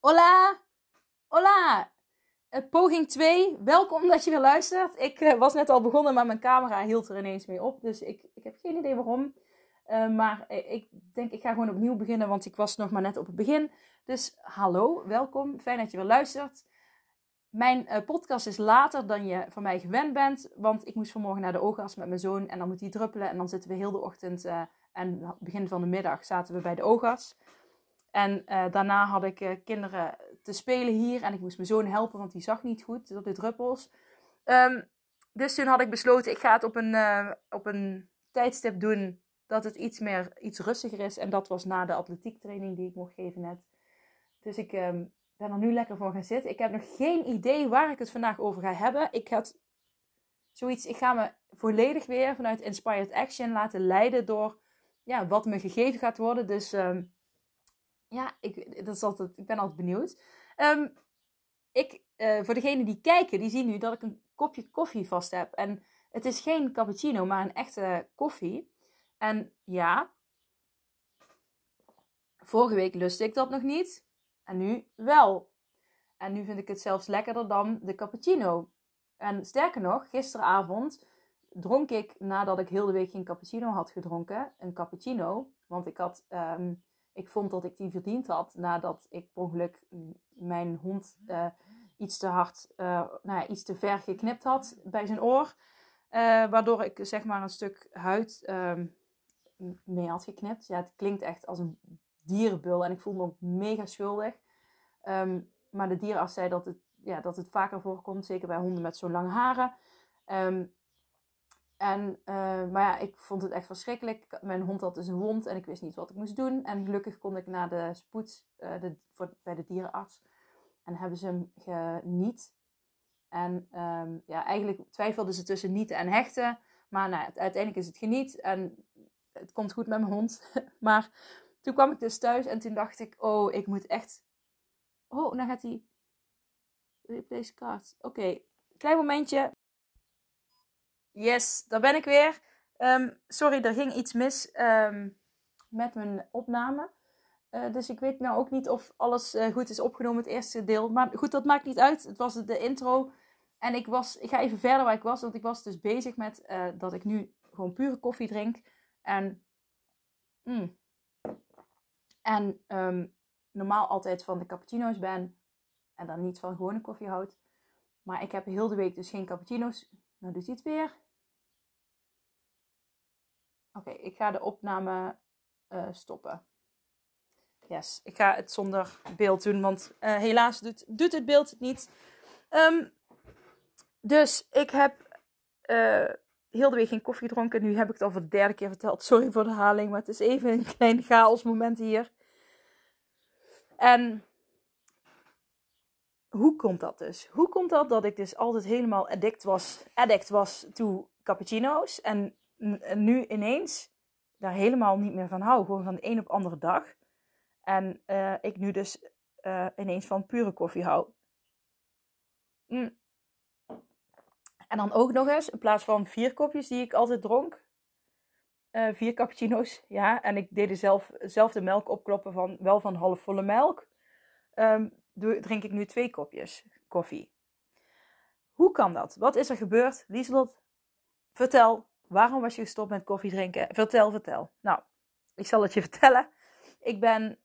Hola! Hola! Uh, poging 2. Welkom dat je weer luistert. Ik uh, was net al begonnen, maar mijn camera hield er ineens mee op. Dus ik, ik heb geen idee waarom. Uh, maar ik denk, ik ga gewoon opnieuw beginnen, want ik was nog maar net op het begin. Dus hallo, welkom. Fijn dat je weer luistert. Mijn podcast is later dan je van mij gewend bent, want ik moest vanmorgen naar de oogarts met mijn zoon en dan moet hij druppelen. En dan zitten we heel de ochtend en begin van de middag zaten we bij de oogarts. En uh, daarna had ik uh, kinderen te spelen hier en ik moest mijn zoon helpen, want die zag niet goed door de druppels. Um, dus toen had ik besloten, ik ga het op een, uh, op een tijdstip doen dat het iets meer, iets rustiger is. En dat was na de atletiektraining die ik mocht geven net. Dus ik um, ben er nu lekker voor gaan zitten. Ik heb nog geen idee waar ik het vandaag over ga hebben. Ik had zoiets, ik ga me volledig weer vanuit Inspired Action laten leiden door ja, wat me gegeven gaat worden. Dus... Um, ja, ik, dat is altijd, ik ben altijd benieuwd. Um, ik, uh, voor degenen die kijken, die zien nu dat ik een kopje koffie vast heb. En het is geen cappuccino, maar een echte koffie. En ja, vorige week lustte ik dat nog niet. En nu wel. En nu vind ik het zelfs lekkerder dan de cappuccino. En sterker nog, gisteravond dronk ik, nadat ik heel de week geen cappuccino had gedronken, een cappuccino. Want ik had um, ik vond dat ik die verdiend had nadat ik per ongeluk mijn hond uh, iets te hard, uh, nou ja, iets te ver geknipt had bij zijn oor. Uh, waardoor ik zeg maar een stuk huid uh, mee had geknipt. Ja, het klinkt echt als een dierenbul en ik voelde me ook mega schuldig. Um, maar de dierenarts zei dat het, ja, dat het vaker voorkomt, zeker bij honden met zo'n lange haren. Um, en, uh, maar ja, ik vond het echt verschrikkelijk. Mijn hond had dus een wond en ik wist niet wat ik moest doen. En gelukkig kon ik naar de spoed uh, de, voor, bij de dierenarts. En hebben ze hem geniet. En um, ja, eigenlijk twijfelden ze tussen nieten en hechten. Maar nou, uiteindelijk is het geniet. En het komt goed met mijn hond. maar toen kwam ik dus thuis en toen dacht ik... Oh, ik moet echt... Oh, nou gaat hij... Replace kaart. Oké, klein momentje. Yes, daar ben ik weer. Um, sorry, er ging iets mis um, met mijn opname. Uh, dus ik weet nou ook niet of alles uh, goed is opgenomen, het eerste deel. Maar goed, dat maakt niet uit. Het was de intro. En ik, was, ik ga even verder waar ik was. Want ik was dus bezig met uh, dat ik nu gewoon pure koffie drink. En, mm, en um, normaal altijd van de cappuccino's ben. En dan niet van gewone koffie houd. Maar ik heb heel de week dus geen cappuccino's. Nou doet hij het weer. Oké, ik ga de opname uh, stoppen. Yes, ik ga het zonder beeld doen, want uh, helaas doet, doet het beeld het niet. Um, dus ik heb uh, heel de week geen koffie gedronken. Nu heb ik het al voor de derde keer verteld. Sorry voor de herhaling, maar het is even een klein chaos moment hier. En hoe komt dat dus? Hoe komt dat dat ik dus altijd helemaal addict was, addict was to cappuccino's? En nu ineens daar helemaal niet meer van hou. Gewoon van de een op andere dag. En uh, ik nu dus uh, ineens van pure koffie hou. Mm. En dan ook nog eens, in plaats van vier kopjes die ik altijd dronk. Uh, vier cappuccino's, ja. En ik deed zelf, zelf de melk opkloppen van wel van halfvolle melk. Doe, drink ik nu twee kopjes koffie. Hoe kan dat? Wat is er gebeurd? Lieslot, vertel. Waarom was je gestopt met koffie drinken? Vertel, vertel. Nou, ik zal het je vertellen. Ik ben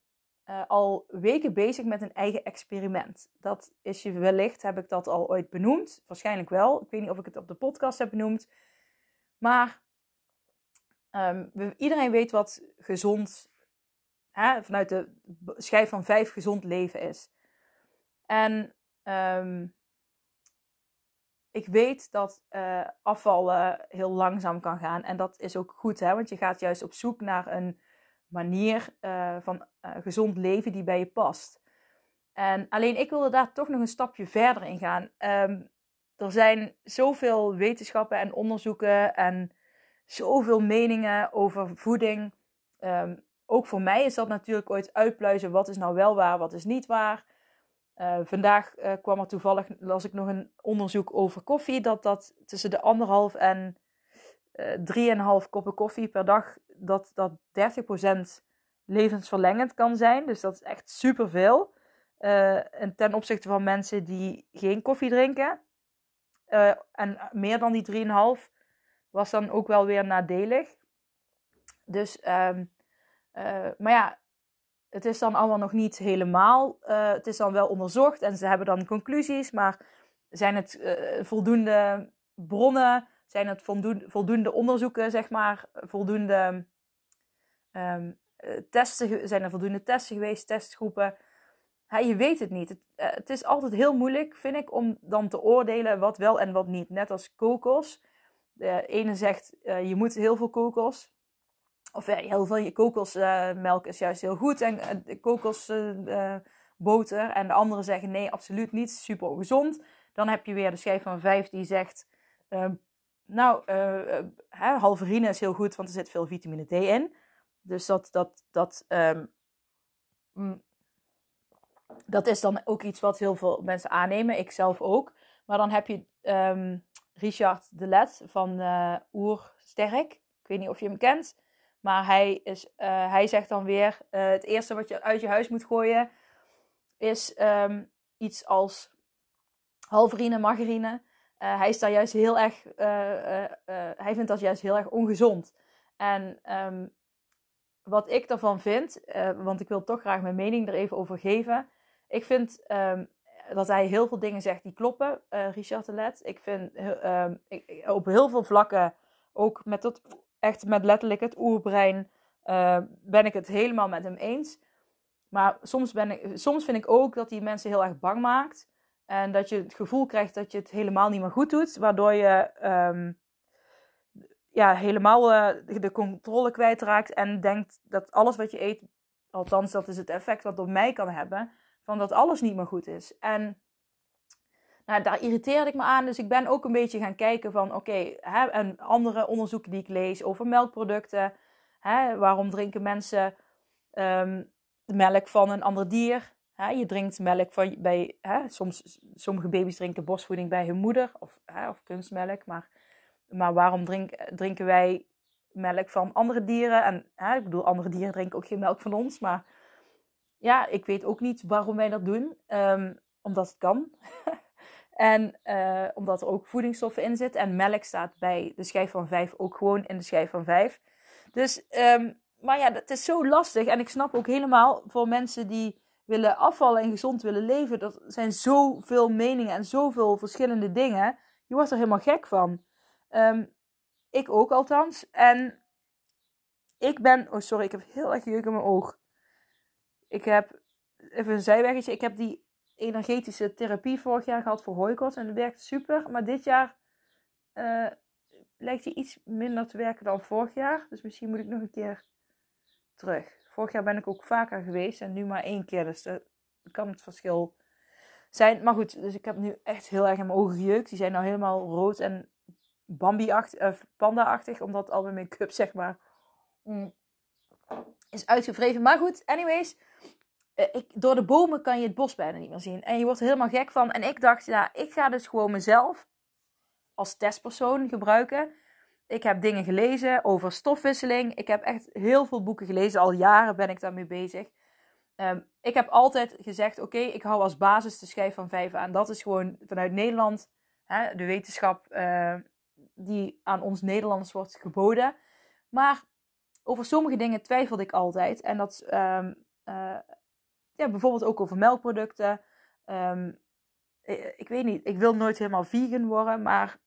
uh, al weken bezig met een eigen experiment. Dat is je wellicht, heb ik dat al ooit benoemd? Waarschijnlijk wel. Ik weet niet of ik het op de podcast heb benoemd. Maar um, we, iedereen weet wat gezond, hè, vanuit de schijf van vijf gezond leven is. En um, ik weet dat uh, afvallen heel langzaam kan gaan. En dat is ook goed, hè? want je gaat juist op zoek naar een manier uh, van uh, gezond leven die bij je past. En alleen ik wilde daar toch nog een stapje verder in gaan. Um, er zijn zoveel wetenschappen en onderzoeken en zoveel meningen over voeding. Um, ook voor mij is dat natuurlijk ooit uitpluizen. Wat is nou wel waar, wat is niet waar. Uh, vandaag uh, kwam er toevallig, las ik nog een onderzoek over koffie. Dat dat tussen de anderhalf en uh, drieënhalf koppen koffie per dag, dat dat 30% levensverlengend kan zijn. Dus dat is echt superveel. en ten opzichte van mensen die geen koffie drinken. en meer dan die 3,5 was dan ook wel weer nadelig. Dus uh, maar ja, het is dan allemaal nog niet helemaal. Uh, het is dan wel onderzocht en ze hebben dan conclusies. Maar zijn het uh, voldoende bronnen? Zijn het voldoende, onderzoeken, zeg maar? Voldoende um, testen? Zijn er voldoende testen geweest, testgroepen? Ja, je weet het niet. Het, het, is altijd heel moeilijk, vind ik, om dan te oordelen wat wel en wat niet. Net als kokos. De ene zegt, je moet heel veel kokos. Of heel veel kokosmelk is juist heel goed en uh, kokosboter. en de anderen zeggen nee, absoluut niet, super ongezond. Dan heb je weer de schijf van vijf die zegt, uh, nou, halverine is heel goed, want er zit veel vitamine D in. Dus dat, dat, dat, um, dat is dan ook iets wat heel veel mensen aannemen, ik zelf ook. Maar dan heb je um, Richard Delet van uh, Oersterk. Ik weet niet of je hem kent. Maar hij, is, uh, hij zegt dan weer: uh, het eerste wat je uit je huis moet gooien is um, iets als halverine, margarine. Uh, hij is daar juist heel erg, hij vindt dat juist heel erg ongezond. En um, wat ik daarvan vind, want ik wil toch graag mijn mening er even over geven. Ik vind um, dat hij heel veel dingen zegt die kloppen, Richard de Let. Ik vind ik, op heel veel vlakken, ook met dat echt met letterlijk het oerbrein, uh, ben ik het helemaal met hem eens. Maar soms, ben ik, soms vind ik ook dat hij mensen heel erg bang maakt. En dat je het gevoel krijgt dat je het helemaal niet meer goed doet. Waardoor je um, ja, helemaal uh, de controle kwijtraakt. En denkt dat alles wat je eet, althans dat is het effect wat op mij kan hebben. Van dat alles niet meer goed is. En nou, daar irriteerde ik me aan. Dus ik ben ook een beetje gaan kijken van oké, en andere onderzoeken die ik lees over melkproducten. Hè, waarom drinken mensen de melk van een ander dier? Hè, je drinkt melk van bij, hè, soms, sommige baby's drinken borstvoeding bij hun moeder of, hè, of kunstmelk. Maar, maar waarom drink, drinken wij melk van andere dieren? En hè, ik bedoel, andere dieren drinken ook geen melk van ons. Maar ja, ik weet ook niet waarom wij dat doen. Um, omdat het kan. En uh, omdat er ook voedingsstoffen in zitten. En melk staat bij de schijf van 5 ook gewoon in de schijf van 5. Dus, um, maar ja, het is zo lastig. En ik snap ook helemaal voor mensen die willen afvallen en gezond willen leven. Er zijn zoveel meningen en zoveel verschillende dingen. Je wordt er helemaal gek van. Um, ik ook althans. En ik ben. Oh, sorry, ik heb heel erg jeuk in mijn oog. Ik heb. Even een zijweggetje. Ik heb die energetische therapie vorig jaar gehad voor hooikoorts. En dat werkt super. Maar dit jaar uh, lijkt hij iets minder te werken dan vorig jaar. Dus misschien moet ik nog een keer terug. Vorig jaar ben ik ook vaker geweest en nu maar één keer. Dus dat kan het verschil zijn. Maar goed, dus ik heb nu echt heel erg in mijn ogen gejeukt. Die zijn nou helemaal rood en Bambi-achtig, uh, panda-achtig. Omdat al mijn make-up, zeg maar, mm, is uitgevreven. Maar goed, anyways. Eh, door de bomen kan je het bos bijna niet meer zien. En je wordt er helemaal gek van. En ik dacht, ja, ik ga dus gewoon mezelf als testpersoon gebruiken. Ik heb dingen gelezen over stofwisseling. Ik heb echt heel veel boeken gelezen. Al jaren ben ik daarmee bezig. Um, ik heb altijd gezegd, oké, ik hou als basis de schijf van 5 aan. Dat is gewoon vanuit Nederland hè, de wetenschap uh, die aan ons Nederlanders wordt geboden. Maar over sommige dingen twijfelde ik altijd. En dat um, uh, ja, bijvoorbeeld ook over melkproducten. Um, ik, weet niet, ik wil nooit helemaal vegan worden, maar,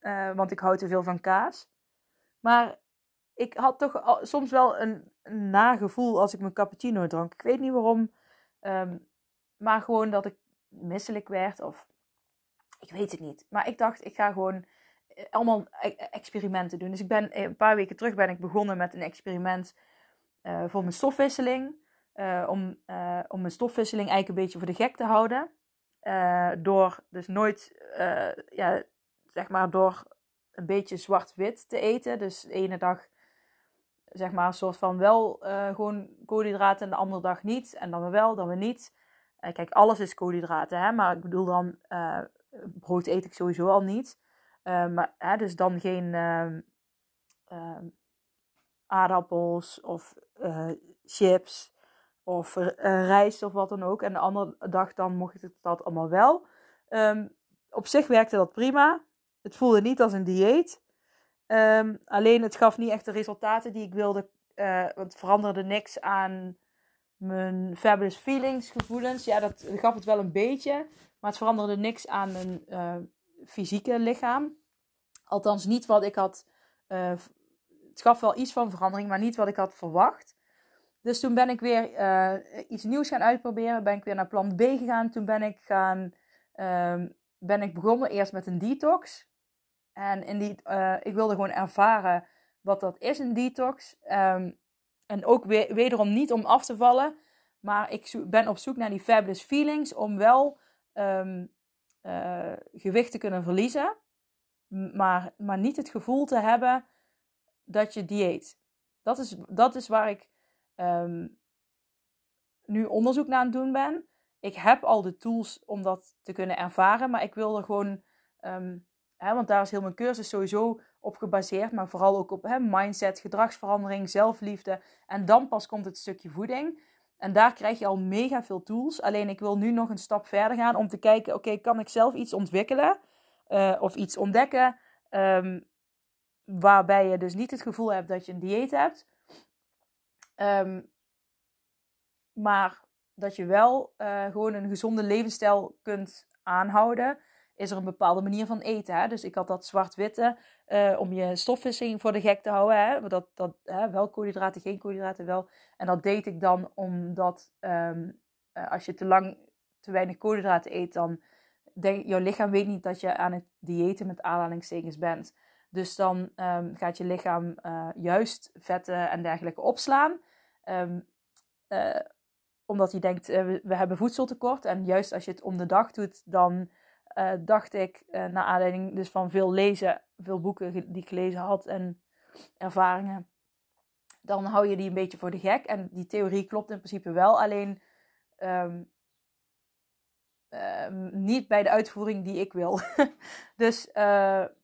uh, want ik hou te veel van kaas. Maar ik had toch soms wel een, nagevoel als ik mijn cappuccino dronk. Ik weet niet waarom, um, maar gewoon dat ik misselijk werd of ik weet het niet. Maar ik dacht, ik ga gewoon eh, allemaal e-, experimenten doen. Dus ik ben een paar weken terug ben ik begonnen met een experiment voor mijn stofwisseling. Uh, om, uh, om mijn stofwisseling eigenlijk een beetje voor de gek te houden. door dus nooit, ja, zeg maar, door een beetje zwart-wit te eten. Dus de ene dag, zeg maar, een soort van wel gewoon koolhydraten en de andere dag niet. En dan wel, dan weer niet. kijk, alles is koolhydraten, hè. Maar ik bedoel dan, brood eet ik sowieso al niet. maar, hè, dus dan geen aardappels of chips of uh, rijst of wat dan ook. En de andere dag dan mocht het dat allemaal wel. Um, op zich werkte dat prima. Het voelde niet als een dieet. Um, alleen het gaf niet echt de resultaten die ik wilde. Uh, het veranderde niks aan mijn fabulous feelings gevoelens. Ja, dat gaf het wel een beetje. Maar het veranderde niks aan mijn uh, fysieke lichaam. Althans niet wat ik had het gaf wel iets van verandering, maar niet wat ik had verwacht. Dus toen ben ik weer uh, iets nieuws gaan uitproberen. Ben ik weer naar plan B gegaan. Toen ben ik gaan, uh, ben ik begonnen eerst met een detox. En in die, uh, ik wilde gewoon ervaren wat dat is, een detox. Um, en ook weer, wederom niet om af te vallen. Maar ik ben op zoek naar die fabulous feelings om wel um, gewicht te kunnen verliezen. Maar, maar niet het gevoel te hebben dat je dieet. Dat is, dat is waar ik ehm, nu onderzoek naar aan het doen ben. Ik heb al de tools om dat te kunnen ervaren, maar ik wil er gewoon, ehm, hè, want daar is heel mijn cursus sowieso op gebaseerd, maar vooral ook op hè, mindset, gedragsverandering, zelfliefde. En dan pas komt het stukje voeding. En daar krijg je al mega veel tools. Alleen ik wil nu nog een stap verder gaan om te kijken: oké, kan ik zelf iets ontwikkelen uh, of iets ontdekken? Um, waarbij je dus niet het gevoel hebt dat je een dieet hebt. Um, maar dat je wel uh, gewoon een gezonde levensstijl kunt aanhouden. Is er een bepaalde manier van eten. Hè? Dus ik had dat zwart-witte uh, om je stofwisseling voor de gek te houden. Hè? Dat, dat, hè? Wel koolhydraten, geen koolhydraten wel. En dat deed ik dan omdat um, uh, als je te lang te weinig koolhydraten eet, dan denk jouw lichaam weet niet dat je aan het diëten met aanhalingstekens bent. Dus dan um, gaat je lichaam juist vetten en dergelijke opslaan. Um, uh, omdat hij denkt, uh, we, hebben voedseltekort. En juist als je het om de dag doet, dan dacht ik, naar aanleiding dus van veel lezen, veel boeken die ik gelezen had en ervaringen, dan hou je die een beetje voor de gek. En die theorie klopt in principe wel, alleen um, niet bij de uitvoering die ik wil. dus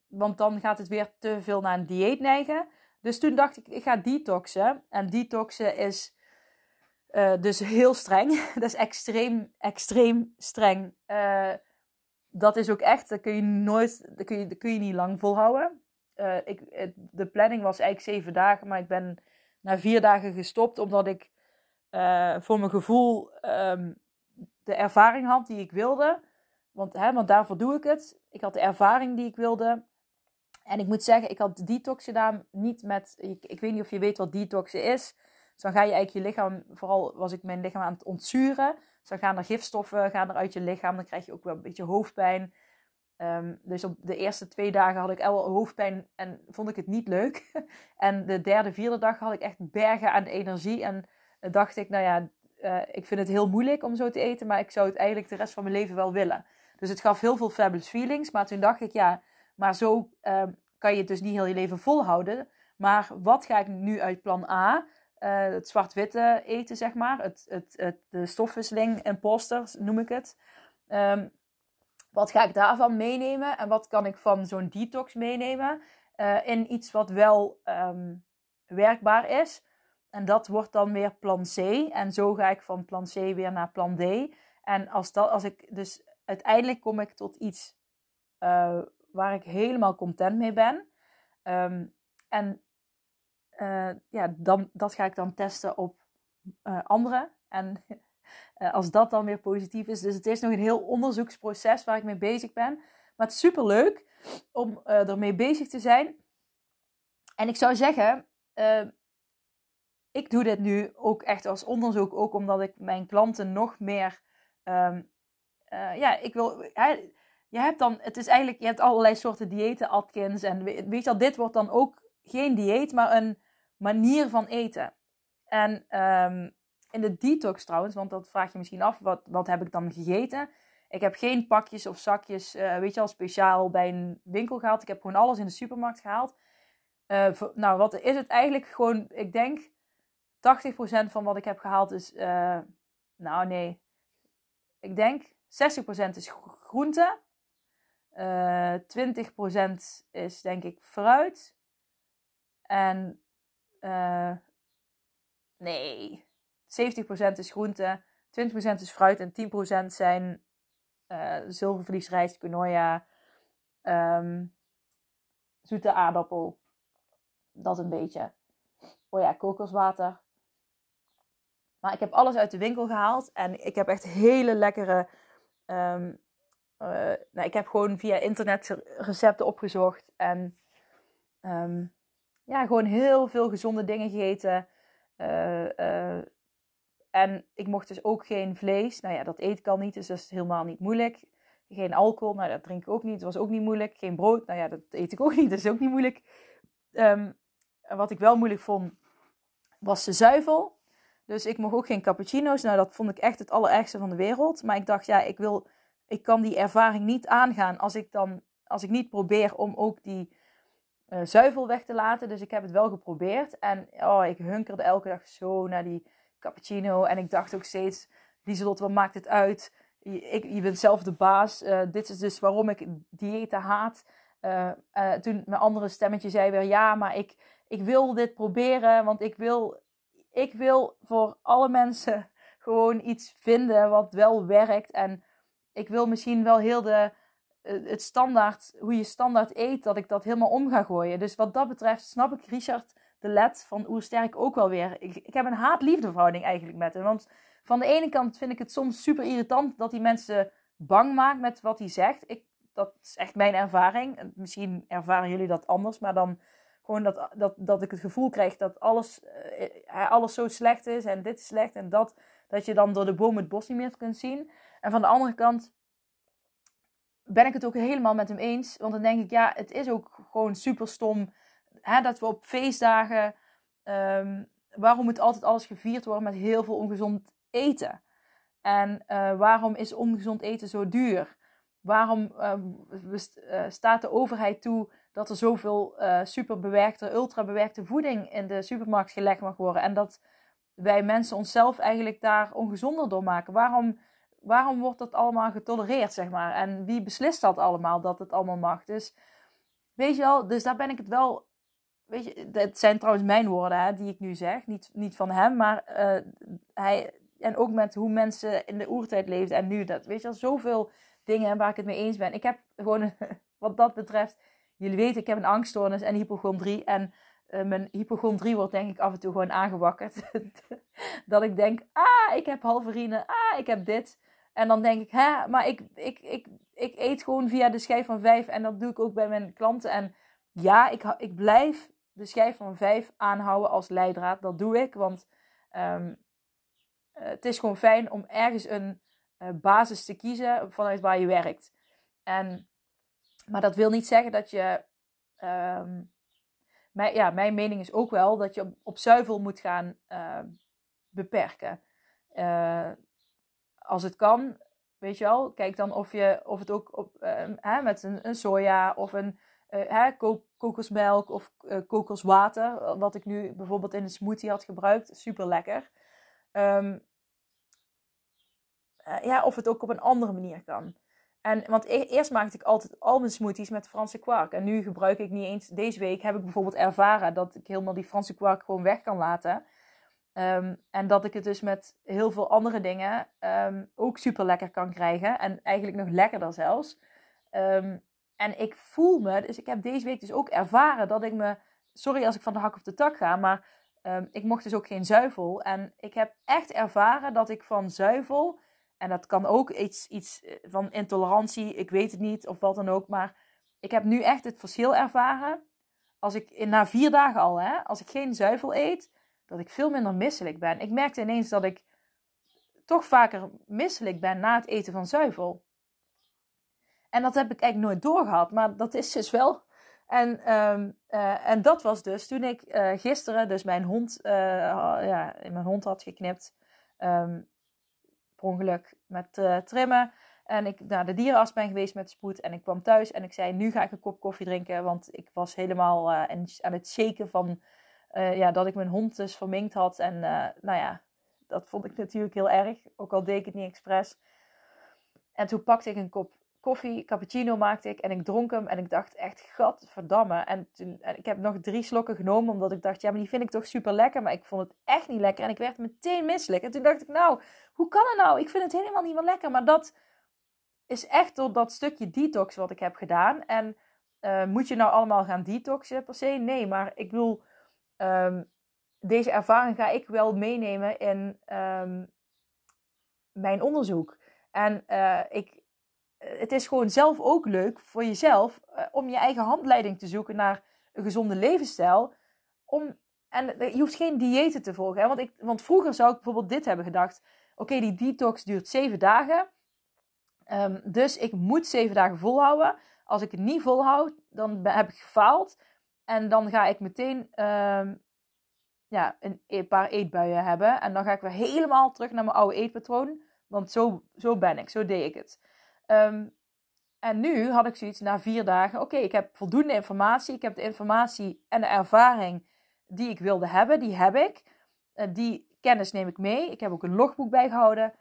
want dan gaat het weer te veel naar een dieet neigen. Dus toen dacht ik, ik ga detoxen. En detoxen is uh, dus heel streng. dat is extreem, extreem streng. Uh, dat is ook echt, dat kun je nooit, dat kun je, kun je niet lang volhouden. Uh, ik, de planning was eigenlijk zeven dagen, maar ik ben na vier dagen gestopt omdat ik voor mijn gevoel um, de ervaring had die ik wilde. Want, hè, want daarvoor doe ik het. Ik had de ervaring die ik wilde. En ik moet zeggen, ik had detox gedaan niet met. Ik, weet niet of je weet wat detoxen is. Dus dan ga je eigenlijk je lichaam, vooral was ik mijn lichaam aan het ontzuren. Dus dan gaan er gifstoffen gaan er uit je lichaam. Dan krijg je ook wel een beetje hoofdpijn. Um, dus op de eerste twee dagen had ik wel hoofdpijn en vond ik het niet leuk. en de derde, vierde dag had ik echt bergen aan energie. En dacht ik, nou ja, uh, ik vind het heel moeilijk om zo te eten, maar ik zou het eigenlijk de rest van mijn leven wel willen. Dus het gaf heel veel fabulous feelings. Maar toen dacht ik, ja, maar zo uh, kan je het dus niet heel je leven volhouden. Maar wat ga ik nu uit plan A? Uh, het zwart-witte eten, zeg maar. Het, het, het, de stofwisseling imposters noem ik het. Um, wat ga ik daarvan meenemen? En wat kan ik van zo'n detox meenemen? Uh, in iets wat wel um, werkbaar is. En dat wordt dan weer plan C. En zo ga ik van plan C weer naar plan D. En als, dat, als ik dus uiteindelijk kom ik tot iets uh, waar ik helemaal content mee ben. Um, en uh, ja, dan, dat ga ik dan testen op uh, anderen. En uh, als dat dan weer positief is. Dus het is nog een heel onderzoeksproces waar ik mee bezig ben. Maar het is super leuk om ermee bezig te zijn. En ik zou zeggen, ik doe dit nu ook echt als onderzoek. Ook omdat ik mijn klanten nog meer. Um, ja, ik wil je hebt dan, het is eigenlijk, je hebt allerlei soorten diëten, Atkins. En weet je al, dit wordt dan ook geen dieet, maar een manier van eten. En um, in de detox trouwens, want dat vraag je misschien af, wat, wat heb ik dan gegeten? Ik heb geen pakjes of zakjes, uh, weet je al, speciaal bij een winkel gehaald. Ik heb gewoon alles in de supermarkt gehaald. Uh, nou, wat is het eigenlijk? Gewoon, ik denk 80% van wat ik heb gehaald is, uh, nou nee, ik denk 60% is groente. 20% is denk ik fruit. En nee, 70% is groente, 20% is fruit en 10% zijn uh, zilvervlies, rijst, quinoa, um, zoete aardappel. Dat een beetje. Oh ja, kokoswater. Maar ik heb alles uit de winkel gehaald en ik heb echt hele lekkere. Um, uh, nou, ik heb gewoon via internet recepten opgezocht en um, ja, gewoon heel veel gezonde dingen gegeten. Uh, en ik mocht dus ook geen vlees. Nou ja, dat eet ik al niet, dus dat is helemaal niet moeilijk. Geen alcohol, nou dat drink ik ook niet, dat was ook niet moeilijk. Geen brood, nou ja, dat eet ik ook niet, dat is ook niet moeilijk. Um, wat ik wel moeilijk vond, was de zuivel. Dus ik mocht ook geen cappuccino's. Nou, dat vond ik echt het allerergste van de wereld. Maar ik dacht, ja, ik wil, ik kan die ervaring niet aangaan als ik dan, als ik niet probeer om ook die uh, zuivel weg te laten. Dus ik heb het wel geprobeerd. En oh, ik hunkerde elke dag zo naar die cappuccino. En ik dacht ook steeds, Lieselot, wat maakt het uit? Je, ik, je bent zelf de baas. Uh, dit is dus waarom ik diëten haat. Uh, toen mijn andere stemmetje zei weer, ja, maar ik, ik wil dit proberen. Want ik wil, ik wil voor alle mensen gewoon iets vinden wat wel werkt. En ik wil misschien wel heel de, het standaard, hoe je standaard eet, dat ik dat helemaal om ga gooien. Dus wat dat betreft snap ik Richard de led van Oersterk ook wel weer. Ik, ik heb een haat-liefde verhouding eigenlijk met hem. Want van de ene kant vind ik het soms super irritant dat hij mensen bang maakt met wat hij zegt. Ik, dat is echt mijn ervaring. Misschien ervaren jullie dat anders, maar dan gewoon dat, dat, dat ik het gevoel krijg dat alles, uh, alles zo slecht is en dit is slecht en dat. Dat je dan door de boom het bos niet meer kunt zien. En van de andere kant ben ik het ook helemaal met hem eens. Want dan denk ik, ja, het is ook gewoon super stom hè, dat we op feestdagen, um, waarom moet altijd alles gevierd worden met heel veel ongezond eten? En uh, waarom is ongezond eten zo duur? Waarom uh, staat de overheid toe dat er zoveel uh, superbewerkte, ultrabewerkte voeding in de supermarkt gelegd mag worden? En dat wij mensen onszelf eigenlijk daar ongezonder door maken? Waarom, waarom wordt dat allemaal getolereerd, zeg maar? En wie beslist dat allemaal, dat het allemaal mag? Dus weet je wel, dus daar ben ik het wel weet je, het zijn trouwens mijn woorden hè, die ik nu zeg, niet, niet van hem, maar uh, hij, en ook met hoe mensen in de oertijd leefden en nu dat, weet je wel, zoveel dingen waar ik het mee eens ben. Ik heb gewoon, wat dat betreft, jullie weten, ik heb een angststoornis en hypochondrie en uh, mijn hypochondrie wordt denk ik af en toe gewoon aangewakkerd. dat ik denk, ah, ik heb halverine, ah, ik heb dit. En dan denk ik, hè, maar ik, ik, ik, ik eet gewoon via de schijf van vijf en dat doe ik ook bij mijn klanten. En ja, ik, ik blijf de schijf van 5 aanhouden als leidraad. Dat doe ik, want um, het is gewoon fijn om ergens een uh, basis te kiezen vanuit waar je werkt. En, maar dat wil niet zeggen dat je. Um, mijn, ja, mijn mening is ook wel dat je op, zuivel moet gaan uh, beperken. Uh, als het kan, weet je wel, kijk dan of, je, of het ook op, hè, met een, een soja of een hè, kokosmelk of kokoswater. Wat ik nu bijvoorbeeld in een smoothie had gebruikt. Super lekker. Uh, ja, of het ook op een andere manier kan. En, want e eerst maakte ik altijd al mijn smoothies met Franse kwark. En nu gebruik ik niet eens. Deze week heb ik bijvoorbeeld ervaren dat ik helemaal die Franse kwark gewoon weg kan laten. Um, en dat ik het dus met heel veel andere dingen um, ook super lekker kan krijgen. En eigenlijk nog lekkerder zelfs. Um, en ik voel me, dus ik heb deze week dus ook ervaren dat ik me, sorry als ik van de hak op de tak ga, maar ik mocht dus ook geen zuivel. En ik heb echt ervaren dat ik van zuivel, en dat kan ook iets, iets eh, van intolerantie, ik weet het niet of wat dan ook, maar ik heb nu echt het verschil ervaren. Als ik na vier dagen al, hè, als ik geen zuivel eet, dat ik veel minder misselijk ben. Ik merkte ineens dat ik toch vaker misselijk ben na het eten van zuivel. En dat heb ik eigenlijk nooit doorgehad, maar dat is dus wel. En, ehm, eh, en dat was dus toen ik uh, gisteren dus mijn hond, uh, ja, mijn hond had geknipt. Um, per ongeluk met trimmen. En ik naar de dierenarts ben geweest met spoed. En ik kwam thuis en ik zei, nu ga ik een kop koffie drinken. Want ik was helemaal aan het shaken van ja, dat ik mijn hond dus verminkt had. En nou ja, dat vond ik natuurlijk heel erg. Ook al deed ik het niet expres. En toen pakte ik een kop koffie, cappuccino maakte ik en ik dronk hem en ik dacht echt, gadverdamme. En, toen, en ik heb nog drie slokken genomen omdat ik dacht, ja, maar die vind ik toch super lekker, maar ik vond het echt niet lekker en ik werd meteen misselijk. En toen dacht ik, nou, hoe kan het nou? Ik vind het helemaal niet meer lekker, maar dat is echt door dat stukje detox wat ik heb gedaan. En uh, moet je nou allemaal gaan detoxen per se? Nee, maar ik bedoel, um, deze ervaring ga ik wel meenemen in um, mijn onderzoek. En uh, ik, het is gewoon zelf ook leuk voor jezelf uh, om je eigen handleiding te zoeken naar een gezonde levensstijl. Om, en je hoeft geen diëten te volgen. Hè? Want, ik, want vroeger zou ik bijvoorbeeld dit hebben gedacht. Oké, die detox duurt zeven dagen. Um, dus ik moet zeven dagen volhouden. Als ik het niet volhoud, dan heb ik gefaald. En dan ga ik meteen um, ja, een paar eetbuien hebben. En dan ga ik weer helemaal terug naar mijn oude eetpatroon. Want zo, zo ben ik, zo deed ik het. Um, en nu had ik zoiets na vier dagen: oké, ik heb voldoende informatie. Ik heb de informatie en de ervaring die ik wilde hebben, die heb ik. Uh, die kennis neem ik mee. Ik heb ook een logboek bijgehouden.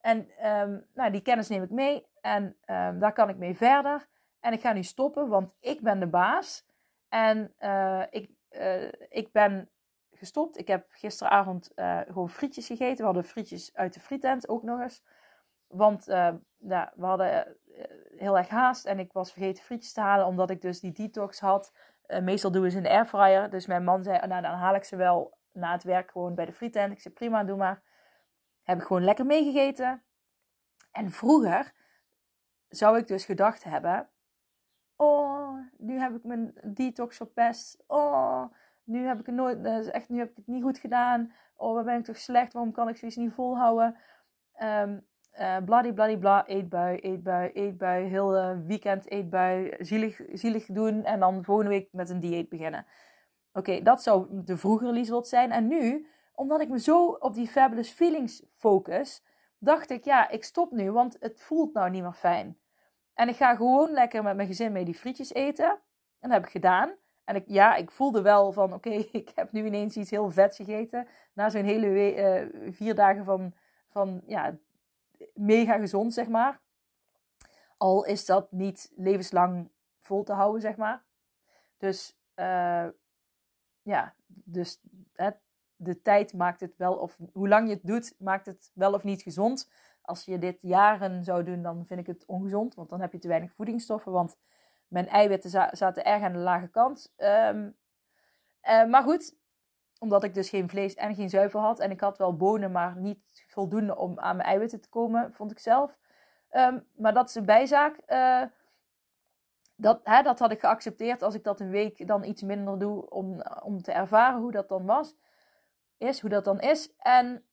En um, nou, die kennis neem ik mee en um, daar kan ik mee verder. En ik ga nu stoppen, want ik ben de baas. En uh, ik, uh, ik ben gestopt. Ik heb gisteravond gewoon frietjes gegeten. We hadden frietjes uit de frietent ook nog eens. Want ja, we hadden uh, heel erg haast en ik was vergeten frietjes te halen, omdat ik dus die detox had. meestal doen we ze in de airfryer. Dus mijn man zei, nou dan haal ik ze wel na het werk gewoon bij de frietent. Ik zei, prima, doe maar. Heb ik gewoon lekker meegegeten. En vroeger zou ik dus gedacht hebben, oh, nu heb ik mijn detox verpest. Oh, nu heb ik het nooit, echt, nu heb ik het niet goed gedaan. Oh, waar ben ik toch slecht? Waarom kan ik zoiets niet volhouden? Um, uh, bladibladibla, eetbui, eetbui, eetbui. Heel uh, weekend eetbui, zielig, zielig doen. En dan volgende week met een dieet beginnen. Oké, dat zou de vroegere Lieselot zijn. En nu, omdat ik me zo op die fabulous feelings focus, dacht ik, ja, ik stop nu, want het voelt nou niet meer fijn. En ik ga gewoon lekker met mijn gezin mee die frietjes eten. En dat heb ik gedaan. En ik, ja, ik voelde wel van, oké, ik heb nu ineens iets heel vets gegeten. Na zo'n hele uh, vier dagen van, van ja, mega gezond, zeg maar. Al is dat niet levenslang vol te houden, zeg maar. Dus, uh, ja, dus hè, de tijd maakt het wel, of hoe lang je het doet, maakt het wel of niet gezond. Als je dit jaren zou doen, dan vind ik het ongezond, want dan heb je te weinig voedingsstoffen. Want mijn eiwitten zaten erg aan de lage kant. Um, uh, maar goed, omdat ik dus geen vlees en geen zuivel had. En ik had wel bonen, maar niet voldoende om aan mijn eiwitten te komen, vond ik zelf. Um, maar dat is een bijzaak. Uh, dat, hè, dat had ik geaccepteerd als ik dat een week dan iets minder doe om, om te ervaren hoe dat dan was. Is, hoe dat dan is. En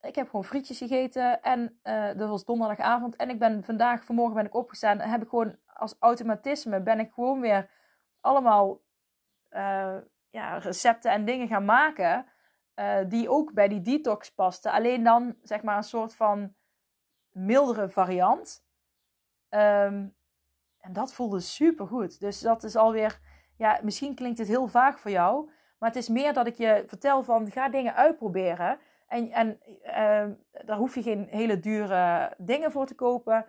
ik heb gewoon frietjes gegeten. En uh, dat was donderdagavond. En ik ben vandaag, vanmorgen ben ik opgestaan. En heb ik gewoon als automatisme ben ik gewoon weer allemaal uh, ja, recepten en dingen gaan maken. Uh, die ook bij die detox pasten. Alleen dan zeg maar een soort van mildere variant. Um, en dat voelde super goed. Dus dat is alweer, ja, misschien klinkt het heel vaag voor jou. Maar het is meer dat ik je vertel van ga dingen uitproberen. En, en uh, daar hoef je geen hele dure dingen voor te kopen.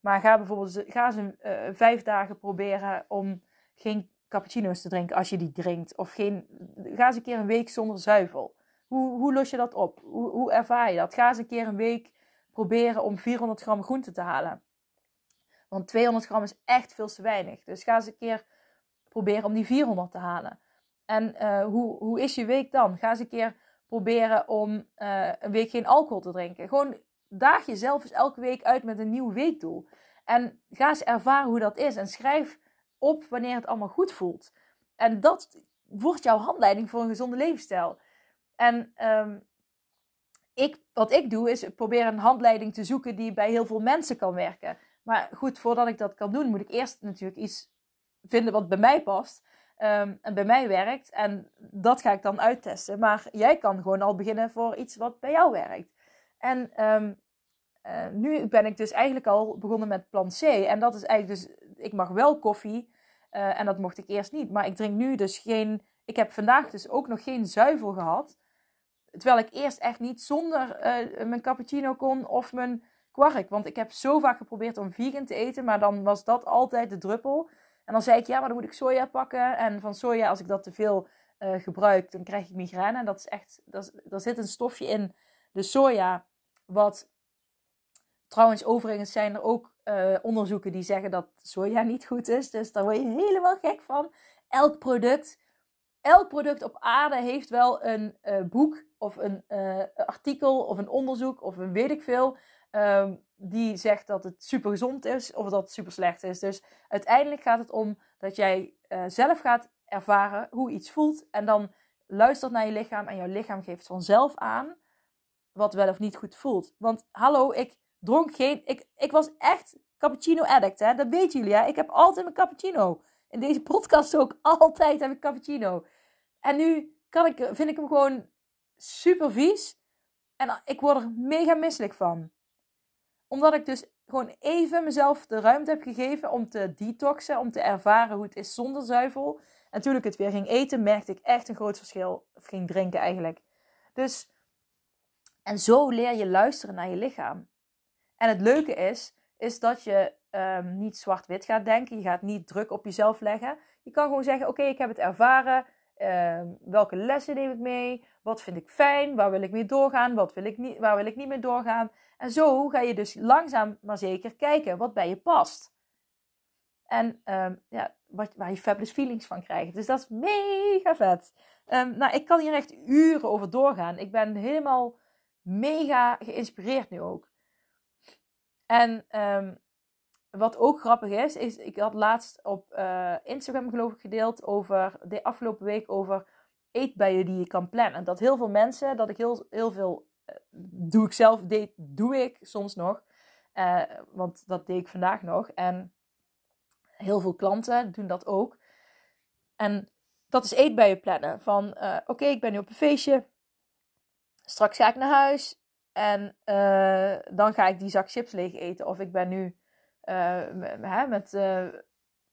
Maar ga bijvoorbeeld ga ze uh, vijf dagen proberen om geen cappuccino's te drinken als je die drinkt. Of geen, ga eens een keer een week zonder zuivel. Hoe, hoe los je dat op? Hoe, hoe ervaar je dat? Ga eens een keer een week proberen om 400 gram groente te halen. Want 200 gram is echt veel te weinig. Dus ga eens een keer proberen om die 400 te halen. En uh, hoe, hoe is je week dan? Ga eens een keer proberen om uh, een week geen alcohol te drinken. Gewoon daag jezelf eens elke week uit met een nieuw weekdoel. En ga eens ervaren hoe dat is. En schrijf op wanneer het allemaal goed voelt. En dat wordt jouw handleiding voor een gezonde levensstijl. En um, ik, wat ik doe is proberen een handleiding te zoeken die bij heel veel mensen kan werken. Maar goed, voordat ik dat kan doen, moet ik eerst natuurlijk iets vinden wat bij mij past. Ehm, en bij mij werkt. En dat ga ik dan uittesten. Maar jij kan gewoon al beginnen voor iets wat bij jou werkt. En ehm, eh, nu ben ik dus eigenlijk al begonnen met plan C. En dat is eigenlijk dus, ik mag wel koffie. Uh, en dat mocht ik eerst niet. Maar ik drink nu dus geen, ik heb vandaag dus ook nog geen zuivel gehad. Terwijl ik eerst echt niet zonder uh, mijn cappuccino kon of mijn kwark. Want ik heb zo vaak geprobeerd om vegan te eten. Maar dan was dat altijd de druppel. En dan zei ik, ja, maar dan moet ik soja pakken. En van soja, als ik dat te veel uh, gebruik, dan krijg ik migraine. En dat is echt, dat er zit een stofje in de soja, wat trouwens, overigens zijn er ook uh, onderzoeken die zeggen dat soja niet goed is. Dus daar word je helemaal gek van. Elk product, elk product op aarde heeft wel een uh, boek of een artikel of een onderzoek of een weet ik veel. Um, die zegt dat het super gezond is of dat het super slecht is. Dus uiteindelijk gaat het om dat jij zelf gaat ervaren hoe iets voelt. En dan luistert naar je lichaam en jouw lichaam geeft vanzelf aan wat wel of niet goed voelt. Want hallo, ik dronk geen. Ik, ik was echt cappuccino addict, hè? Dat weten jullie, hè? Ik heb altijd mijn cappuccino. In deze podcast ook altijd heb ik cappuccino. En nu kan ik, vind ik hem gewoon super vies. En ik word er mega misselijk van omdat ik dus gewoon even mezelf de ruimte heb gegeven om te detoxen, om te ervaren hoe het is zonder zuivel. En toen ik het weer ging eten, merkte ik echt een groot verschil. Of ging drinken eigenlijk. Dus, en zo leer je luisteren naar je lichaam. En het leuke is, is dat je um, niet zwart-wit gaat denken. Je gaat niet druk op jezelf leggen. Je kan gewoon zeggen, oké, ik heb het ervaren. Uh, welke lessen neem ik mee? Wat vind ik fijn? Waar wil ik mee doorgaan? Wat wil ik niet, waar wil ik niet mee doorgaan? En zo ga je dus langzaam maar zeker kijken wat bij je past. En um, ja, wat, waar je fabulous feelings van krijgt. Dus dat is mega vet. Nou, ik kan hier echt uren over doorgaan. Ik ben helemaal mega geïnspireerd nu ook. En um, wat ook grappig is, is ik had laatst op uh, Instagram geloof ik gedeeld over de afgelopen week over eetbuien die je kan plannen. Dat heel veel mensen, dat ik heel, heel veel uh, doe ik zelf, deed, doe ik soms nog. Uh, want dat deed ik vandaag nog. En heel veel klanten doen dat ook. En dat is eetbuien plannen. Van oké, ik ben nu op een feestje. Straks ga ik naar huis. En dan ga ik die zak chips leeg eten. Of ik ben nu uh, met uh,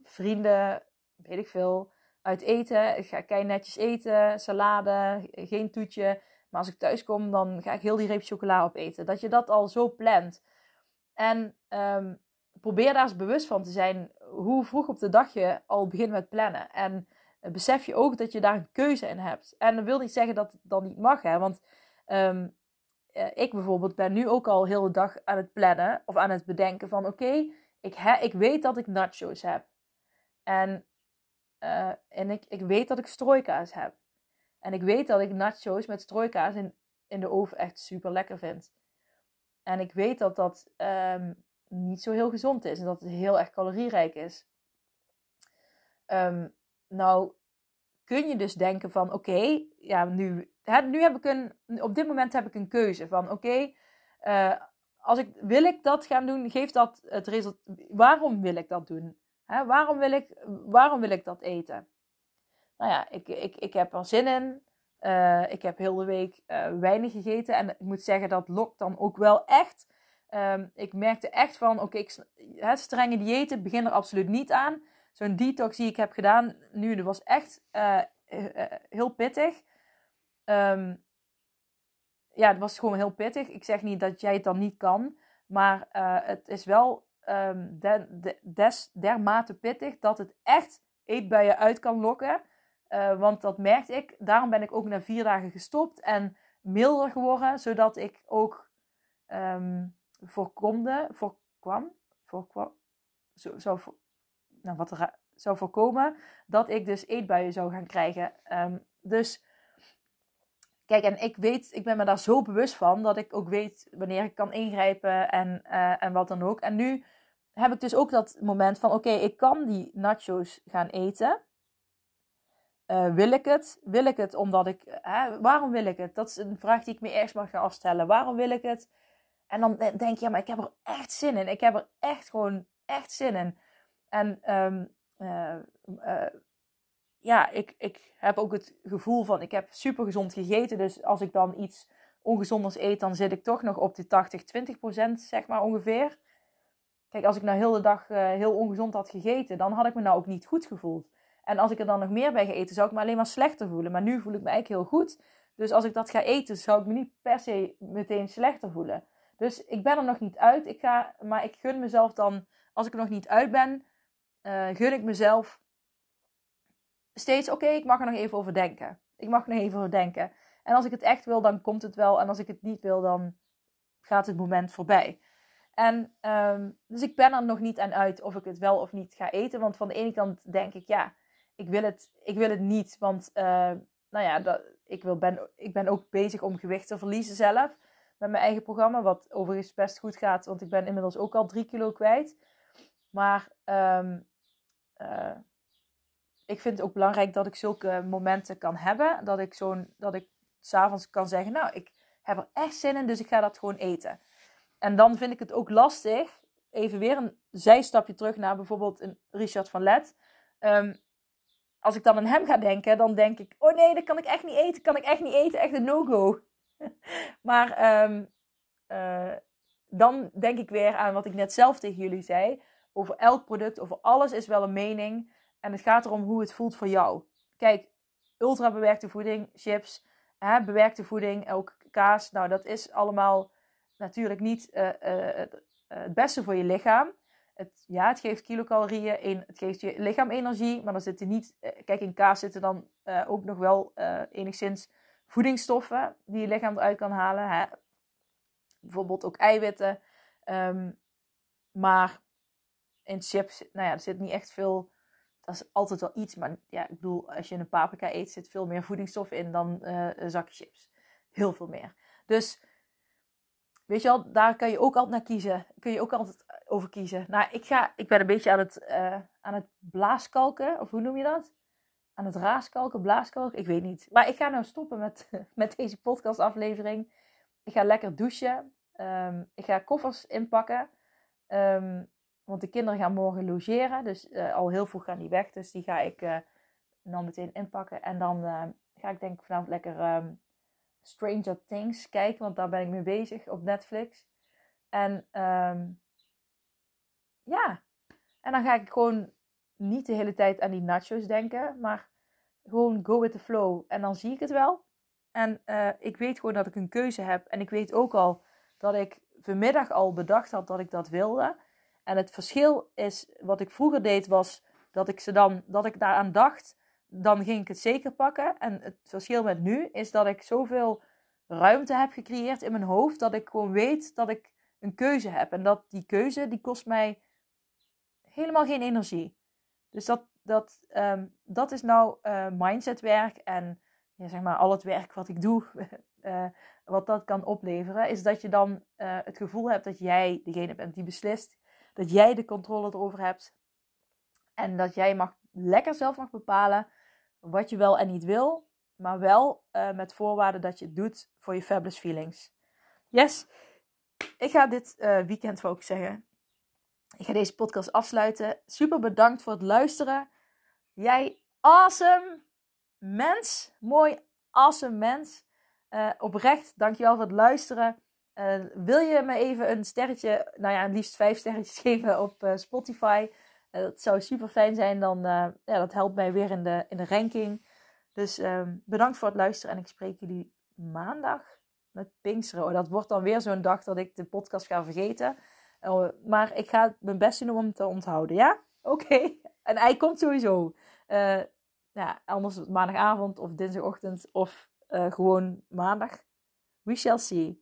vrienden, weet ik veel, uit eten. Ik ga kei netjes eten, salade, geen toetje. Maar als ik thuis kom, dan ga ik heel die reep chocola opeten. Dat je dat al zo plant. En um, probeer daar eens bewust van te zijn hoe vroeg op de dag je al begint met plannen. En besef je ook dat je daar een keuze in hebt. En dat wil niet zeggen dat het dan niet mag, hè. Want um, ik bijvoorbeeld ben nu ook al heel de dag aan het plannen of aan het bedenken van oké, okay, ik, ik weet dat ik nachos heb. En, uh, en ik, ik weet dat ik strooikaas heb. En ik weet dat ik nachos met strooikaas in, in de oven echt super lekker vind. En ik weet dat dat um, niet zo heel gezond is en dat het heel erg calorierijk is. Um, nou, kun je dus denken van oké, ja, nu, hè, nu heb ik een, op dit moment heb ik een keuze van oké, uh, als ik, wil ik dat gaan doen, geeft dat het resultaat. Waarom wil ik dat doen? Hè? Waarom, wil ik, waarom wil ik dat eten? Nou ja, ik, ik, ik heb er zin in. Uh, ik heb heel de week uh, weinig gegeten. En ik moet zeggen, dat lokt dan ook wel echt. Um, ik merkte echt van, oké, okay, strenge diëten begin er absoluut niet aan. Zo'n detox die ik heb gedaan nu, dat was echt heel pittig. Um, ja, het was gewoon heel pittig. Ik zeg niet dat jij het dan niet kan. Maar uh, het is wel um, de, de, dermate pittig dat het echt eetbuien uit kan lokken. Uh, want dat merkte ik. Daarom ben ik ook na vier dagen gestopt en milder geworden. Zodat ik ook um, voorkomde, voorkwam, voorkwam zo, zo, nou, wat er zou voorkomen dat ik dus eetbuien zou gaan krijgen. Dus Kijk, en ik weet, ik ben me daar zo bewust van dat ik ook weet wanneer ik kan ingrijpen en, uh, en wat dan ook. En nu heb ik dus ook dat moment van: oké, ik kan die nachos gaan eten. Uh, wil ik het? Wil ik het omdat ik. Waarom wil ik het? Dat is een vraag die ik me eerst mag gaan afstellen. Waarom wil ik het? En dan denk je, ja, maar ik heb er echt zin in. Ik heb er echt gewoon echt zin in. En um, ja, ik, ik heb ook het gevoel van, ik heb super gezond gegeten. Dus als ik dan iets ongezonders eet, dan zit ik toch nog op die 80, 20 procent, zeg maar ongeveer. Kijk, als ik nou heel de dag uh, heel ongezond had gegeten, dan had ik me nou ook niet goed gevoeld. En als ik er dan nog meer bij ga eten, zou ik me alleen maar slechter voelen. Maar nu voel ik me eigenlijk heel goed. Dus als ik dat ga eten, zou ik me niet per se meteen slechter voelen. Dus ik ben er nog niet uit. Ik ga, maar ik gun mezelf dan, als ik er nog niet uit ben, uh, gun ik mezelf steeds, oké, ik mag er nog even over denken. Ik mag er nog even over denken. En als ik het echt wil, dan komt het wel. En als ik het niet wil, dan gaat het moment voorbij. En um, dus ik ben er nog niet aan uit of ik het wel of niet ga eten. Want van de ene kant denk ik, ja, ik wil het, ik wil het niet. Want uh, nou ja, dat, ik, wil, ben, ik ben ook bezig om gewicht te verliezen zelf. Met mijn eigen programma. Wat overigens best goed gaat. Want ik ben inmiddels ook al drie kilo kwijt. Maar um, ik vind het ook belangrijk dat ik zulke momenten kan hebben. Dat ik zo'n, dat ik s'avonds kan zeggen, nou, ik heb er echt zin in, dus ik ga dat gewoon eten. En dan vind ik het ook lastig, even weer een zijstapje terug naar bijvoorbeeld een Richard van Let. Um, als ik dan aan hem ga denken, dan denk ik, oh nee, dat kan ik echt niet eten, kan ik echt niet eten, echt een no-go. maar um, uh, dan denk ik weer aan wat ik net zelf tegen jullie zei. Over elk product, over alles is wel een mening. En het gaat erom hoe het voelt voor jou. Kijk, ultra bewerkte voeding, chips, hè, bewerkte voeding, ook kaas. Nou, dat is allemaal natuurlijk niet uh, uh, het, het, beste voor je lichaam. Het, ja, het geeft kilocalorieën, het geeft je lichaam energie, maar dan zitten niet... kijk, in kaas zitten dan ook nog wel enigszins voedingsstoffen die je lichaam eruit kan halen. Hè? Bijvoorbeeld ook eiwitten. Um, maar in chips, nou ja, er zit niet echt veel is altijd wel iets. Maar ja, ik bedoel, als je een paprika eet, zit veel meer voedingsstof in dan uh, een zakje chips. Heel veel meer. Dus, weet je wel, daar kan je ook altijd naar kiezen. Kun je ook altijd over kiezen. Nou, ik, ga, ik ben een beetje aan het, uh, aan het blaaskalken. Of hoe noem je dat? Aan het raaskalken, blaaskalken? Ik weet niet. Maar ik ga nou stoppen met, met deze podcastaflevering. Ik ga lekker douchen. Um, ik ga koffers inpakken. Um, want de kinderen gaan morgen logeren. Dus uh, al heel vroeg gaan die weg. Dus die ga ik uh, dan meteen inpakken. En dan uh, ga ik denk ik vanavond lekker um, Stranger Things kijken. Want daar ben ik mee bezig op Netflix. En um, ja. En dan ga ik gewoon niet de hele tijd aan die nachos denken. Maar gewoon go with the flow. En dan zie ik het wel. En ik weet gewoon dat ik een keuze heb. En ik weet ook al dat ik vanmiddag al bedacht had dat ik dat wilde. En het verschil is, wat ik vroeger deed, was dat ik, ze dan, dat ik daaraan dacht, dan ging ik het zeker pakken. En het verschil met nu is dat ik zoveel ruimte heb gecreëerd in mijn hoofd, dat ik gewoon weet dat ik een keuze heb. En dat die keuze, die kost mij helemaal geen energie. Dus dat, dat, um, dat is nou uh, mindsetwerk en ja, zeg maar al het werk wat ik doe, uh, wat dat kan opleveren, is dat je dan uh, het gevoel hebt dat jij degene bent die beslist dat jij de controle erover hebt. En dat jij mag, lekker zelf mag bepalen wat je wel en niet wil. Maar wel uh, met voorwaarde dat je het doet voor je fabulous feelings. Yes, ik ga dit uh, weekend ook zeggen. Ik ga deze podcast afsluiten. Super bedankt voor het luisteren. Jij awesome mens. Mooi awesome mens. Uh, oprecht, dankjewel voor het luisteren. Uh, wil je me even een sterretje, nou ja, liefst vijf sterretjes geven op uh, Spotify? Uh, dat zou super fijn zijn. Dan, ja, dat helpt mij weer in de, in de ranking. Dus ehm, bedankt voor het luisteren en ik spreek jullie maandag met Pinksteren. Oh, dat wordt dan weer zo'n dag dat ik de podcast ga vergeten. Oh, maar ik ga mijn best doen om hem te onthouden, ja? Oké. En hij komt sowieso. ja, anders maandagavond of dinsdagochtend of gewoon maandag. We shall see.